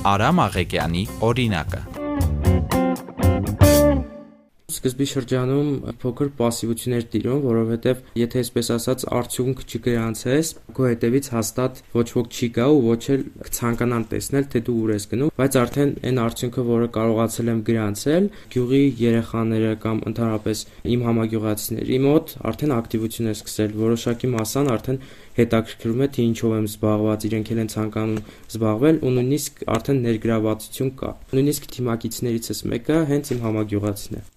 Արամ Աղեկյանի օրինակը։ Սկզբի շրջանում փոքր пассивություններ տիրում, որովհետև եթե այսպես ասած արդյունք չգրանցես, քո հետևից հաստատ ոչ ոք չի գա ու ոչ էլ կցանկանան տեսնել, թե դու ուր ես գնում, բայց արդեն այն արդյունքը, որը կարողացել եմ գրանցել, գյուղի երեխաները կամ ընդհանրապես իմ համագյուղացիների մոտ արդեն ակտիվություն է սկսել, որոշակի մասան արդեն հետաքրքրում է, թե ինչով եմ զբաղված, իրենք էլ են ցանկանում զբաղվել ու նույնիսկ արդեն ներգրավվածություն կա։ Նույնիսկ թիմակիցներիցս մեկը հենց իմ համագյուղացին է։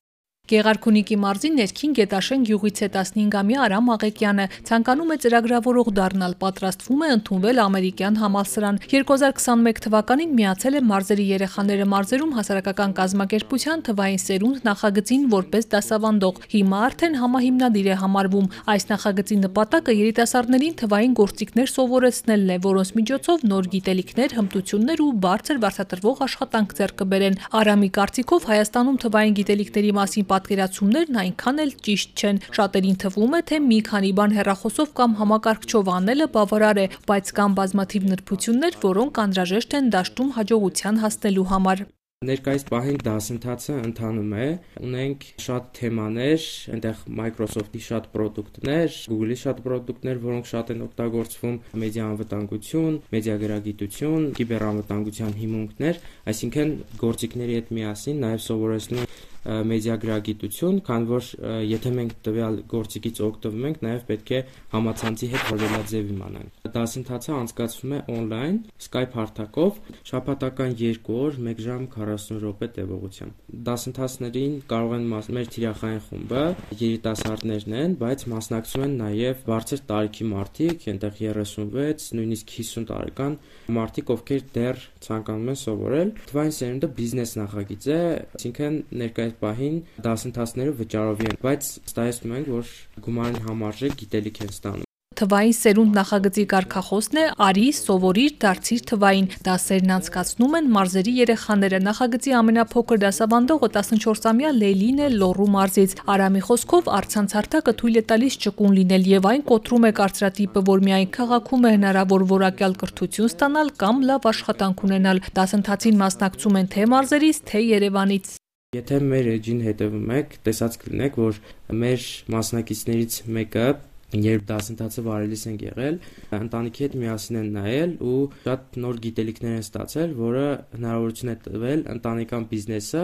Գեղարքունիքի մարզի ներքին Գետաշեն գյուղից է 15-ամյա Արամ Աղեկյանը։ Ցանկանում է ծրագրավորող դառնալ, պատրաստվում է ընդունվել ամերիկյան համալսարան։ 2021 թվականին միացել է մարզերի երեխաները մարզերում հասարակական կազմակերպության թվային սերունդ նախագծին որպես դասավանդող։ Հիմա արդեն համահիմնադիր է համարվում։ Այս նախագծի նպատակը երիտասարդներին թվային գործիքներ սովորեցնելն է, որոնց միջոցով նոր գիտելիքներ, հմտություններ ու բարձր վարձատրվող աշխատանք ձեռք կբերեն։ Արամի կարծիքով Հայաստանում թվային գիտելիքների մասին պատկերացումներն այնքան էլ ճիշտ չեն։ Շատերին թվում է, թե մի քանի բան հեռախոսով կամ համակարգչով անելը բավարար է, բայց կան բազմաթիվ նրբություններ, որոնք անհրաժեշտ են դաշտում հաջողության հասնելու համար։ Ներկայիս պահին դասընթացը ընթանում է։ Ունենք շատ թեմաներ, այնտեղ Microsoft-ի շատ ապրանքներ, Google-ի շատ ապրանքներ, որոնք շատ են օգտագործվում, մեդիա անվտանգություն, մեդիա գրագիտություն, կիբերանվտանգության հիմունքներ, այսինքն գործիքների հետ միասին նաև սովորեցնում մեդիագրագիտություն, քան որ եթե մենք տվյալ գործիքից օգտվում ենք, նաև պետք է համացանցի հետ վերելաձև իմանանք։ Դասընթացը անցկացվում է on-line, Skype հարթակով, շաբաթական 2 օր, 1 ժամ 40 րոպե տևողությամբ։ Դասընթացներին կարող են մեր թիրախային խումբը երիտասարդներն են, բայց մասնակցում են նաև բարձր տարիքի մարդիկ, այնտեղ 36, նույնիսկ 50 տարեկան մարդիկ, ովքեր դեռ ցանկանում են սովորել։ Թվային սերունդը բիզնես նախագիծ է, այսինքն ներկայ պահին դասընթացները վճարովի են, բայց ստայեցնում ենք, որ գումարին համարժեք գիտելիք են ստանում։ Թվային սերունդ նախագծի կարգախոսն է «Արի, սովորիր, դարձիր թվային»։ Դասերն անցկացնում են մարզերի երեխաները։ Նախագծի ամենափոքր դասավանդողը 14-ամյա Լեյլին է Լոռու մարզից։ Արամի խոսքով առցանցարտակը թույլ է տալիս ճկուն լինել եւ այն կոտրում է կարծրատիպը, որ միայն քաղաքում է հնարավոր որակյալ կրթություն ստանալ կամ լավ աշխատանք ունենալ։ Դասընթացին մասնակցում են թե մարզերից, թե Երևանից։ Եթե մեր էջին հետևում եք, տեսած կլինեք, որ մեր մասնակիցներից մեկը երբ դասընթացը վարելիս են եղել, ընտանիքի հետ միասին են նայել ու շատ նոր գիտելիքներ են ստացել, որը հնարավորություն է տվել ընտանեկան բիզնեսը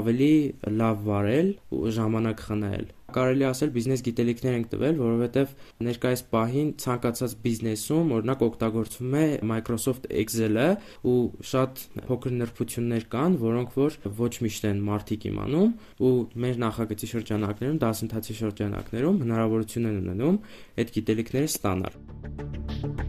ավելի լավ վարել ու ժամանակ խնայել կարելի ասել բիզնես գիտելիքներ ենք տվել, որովհետև ներկայիս պահին ցանկացած բիզնեսում օրինակ օգտագործվում է Microsoft Excel-ը ու շատ փոքր նրբություններ կան, որոնք որ ոչ միշտ են մարդիկ իմանում ու մեր նախագծի շրջանակներում, դասընթացի շրջանակներում հնարավորություն են ունենում այդ գիտելիքները ստանալ։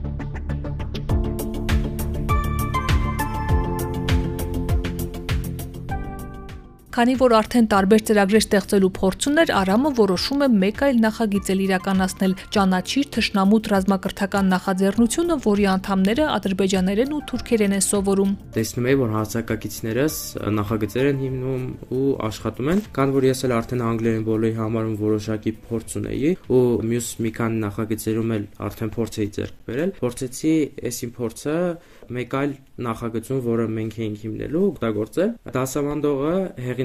Քանի որ արդեն տարբեր ծրագրեր ստեղծելու փորձ ուներ, Արամը որոշում է մեկ այլ նախագիծ էլ իրականացնել՝ ճանաչիր թշնամուտ ռազմակրթական նախաձեռնությունը, որի անդամները ադրբեջաներեն ու թուրքերեն են սովորում։ Տեսնում եմ, որ հասակակիցներս նախագծեր են հիմնում ու աշխատում են, քան որ ես էլ արդեն անգլերեն բոլորի համարում որոշակի փորձ ունեի ու մյուս մի քանի նախագծերում էլ արդեն փորձ էի ձեռք բերել։ Փորձեցի այս իմ փորձը մեկ այլ նախագծում, որը մենք էինք հիմնելու, օգտագործել։ Դասավանդողը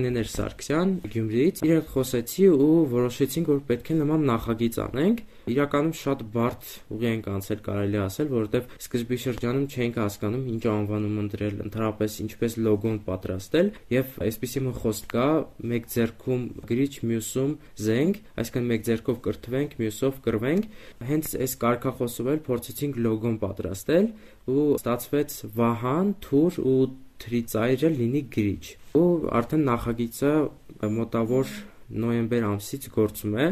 Հեղինեներ Սարգսյան Գյումրիից իրենք խոսեցի ու որոշեցինք, որ պետք է նման նախագիծ անենք։ Իրականում շատ բարդ ուղի ենք անցել, կարելի ասել, որովհետև սկզբի շրջանում չէինք հասկանում ինչ անվանում ընտրել, ընդհանրապես ինչպես լոգոն պատրաստել, եւ այսպեսի մի խոսք կա, մեկ ձեռքում գրիչ, մյուսում զենք, այսինքն մեկ ձեռքով կրթվենք, մյուսով կռվենք։ Հենց այս կարգախոսով էլ փորձեցինք լոգոն պատրաստել ու ստացվեց Վահան, Թուր ու Թրիծայրը լինի գրիչ։ Ու արդեն նախագիծը մոտավոր նոյեմբեր ամսից գործում է։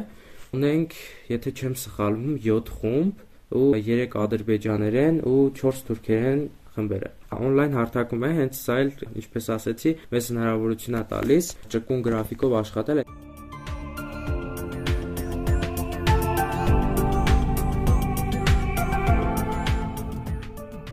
Ունենք, եթե չեմ սխալվում, 7 խումբ ու 3 ադրբեջաներեն ու 4 թուրքերեն խմբերը։ Օնլայն հարթակում է, հենց սա էլ, ինչպես ասեցի, մեզ հնարավորություն է տալիս ճկուն գրաֆիկով աշխատել։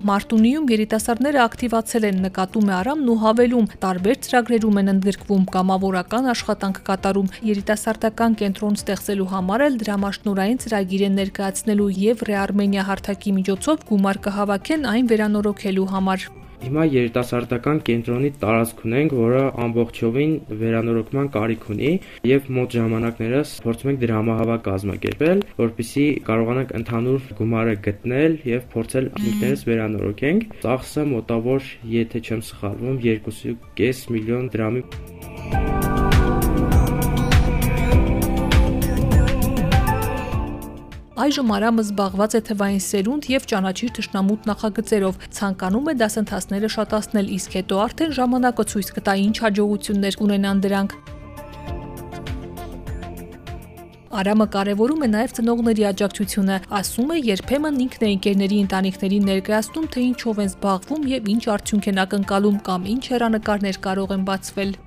Մարտունիում երիտասարդները ակտիվացել են նկատում է Արամն ու հավելում, տարբեր ծրագրերում են ընդգրկվում կամավորական աշխատանք կատարում, երիտասարդական կենտրոն ստեղծելու համար էլ դրամաշնորային ծրագիր են ներկայացնելու եւ Ռեարմենիա հարթակի միջոցով գումար կհավաքեն այն վերանորոգելու համար։ Հիմա երիտասարդական կենտրոնի տարածք ունենք, որը ամբողջովին վերանորոգման կարիք ունի եւ մոտ ժամանակներս փորձում ենք դրամահավաք կազմակերպել, որպիսի կարողանանք ընդհանուր գումարը գտնել եւ փորձել ինքներս վերանորոգենք։ Ծախսը մոտավոր, եթե չեմ սխալվում, 2.5 միլիոն դրամի Այժմ Արամը զբաղված է թվային սերունդ եւ ճանաչիր ճշնամուտ նախագծերով, ցանկանում է դասընթացները շատացնել, իսկ հետո արդեն ժամանակը ցույց կտա ինչ հաջողություններ կունենան դրանք։ Արամը կարևորում է նաև ծնողների աջակցությունը, ասում է, երբեմն ինքն է ընկերների ընտանիքներին ներկայացնում, թե ինչով են զբաղվում եւ ինչ արդյունք են ակնկալում կամ ինչ հերանեկարներ կարող են բացվել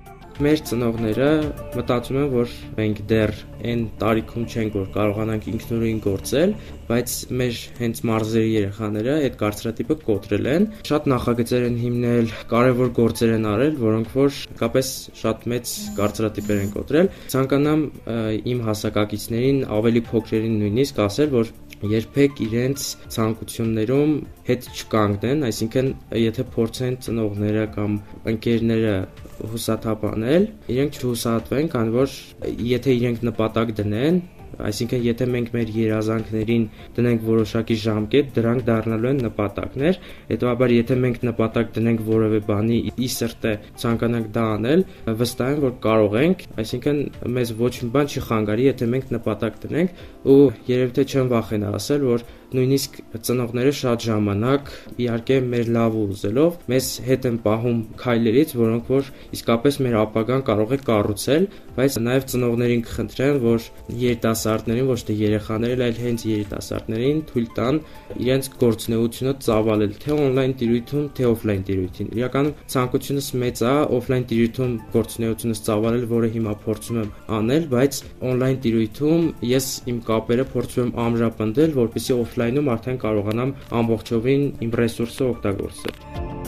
մեր ծնողները մտածում են, որ մենք դեռ այն տարիքում չենք, որ կարողանանք ինքնուրույն գործել, բայց մեր հենց մարզերի երեխաները այդ կարծրատիպը կոտրել են, շատ նախագծեր են հիմնել, կարևոր գործեր են արել, որոնք որ հակապես շատ մեծ կարծրատիպեր են կոտրել։ Ցանկանամ իմ հասակակիցներին ավելի փոքրերին նույնիսկ ասել, որ երբեք իրենց ցանկություններում հետ չկանգնեն, այսինքն եթե փորձեն ծնողները կամ ընկերները հուսաթափանել, իրենք չհուսահատվեն, քանի որ եթե իրենք նպատակ դնեն, Այսինքն, եթե մենք մեր երազանքներին դնենք որոշակի ժամկետ, դրանք դառնալու են նպատակներ, հետո եթե մենք նպատակ դնենք որևէ բանի ի սրտե ցանկանանք դա անել, վստահ եմ, որ կարող ենք, այսինքն մեզ ոչ մի բան չի խանգարի, եթե մենք նպատակ դնենք ու երևի թե չեմ վախենա ասել, որ նույնիսկ ծնողները շատ ժամանակ իհարկե մեր լավ ուզելով մեզ հետ են պահում քայլերից, որոնք որ իսկապես մեր ապագան կարող է կառուցել, բայց նաև ծնողներին կխնդրեմ, որ երիտասարդներին, ոչ թե երեխաներին, այլ հենց երիտասարդներին թույլ տան իրենց գործունեությունը ծավալել, թե on-line տիրույթում, թե off-line տիրույթին։ Իրականում ցանկությունս մեծ է off-line տիրույթում գործունեությունս ծավալել, որը հիմա փորձում եմ անել, բայց on-line տիրույթում ես իմ կապերը փորձում եմ ամրապնդել, որպեսզի off-line-ում արդեն կարողանամ ամբողջովին իմ ռեսուրսը օգտագործել։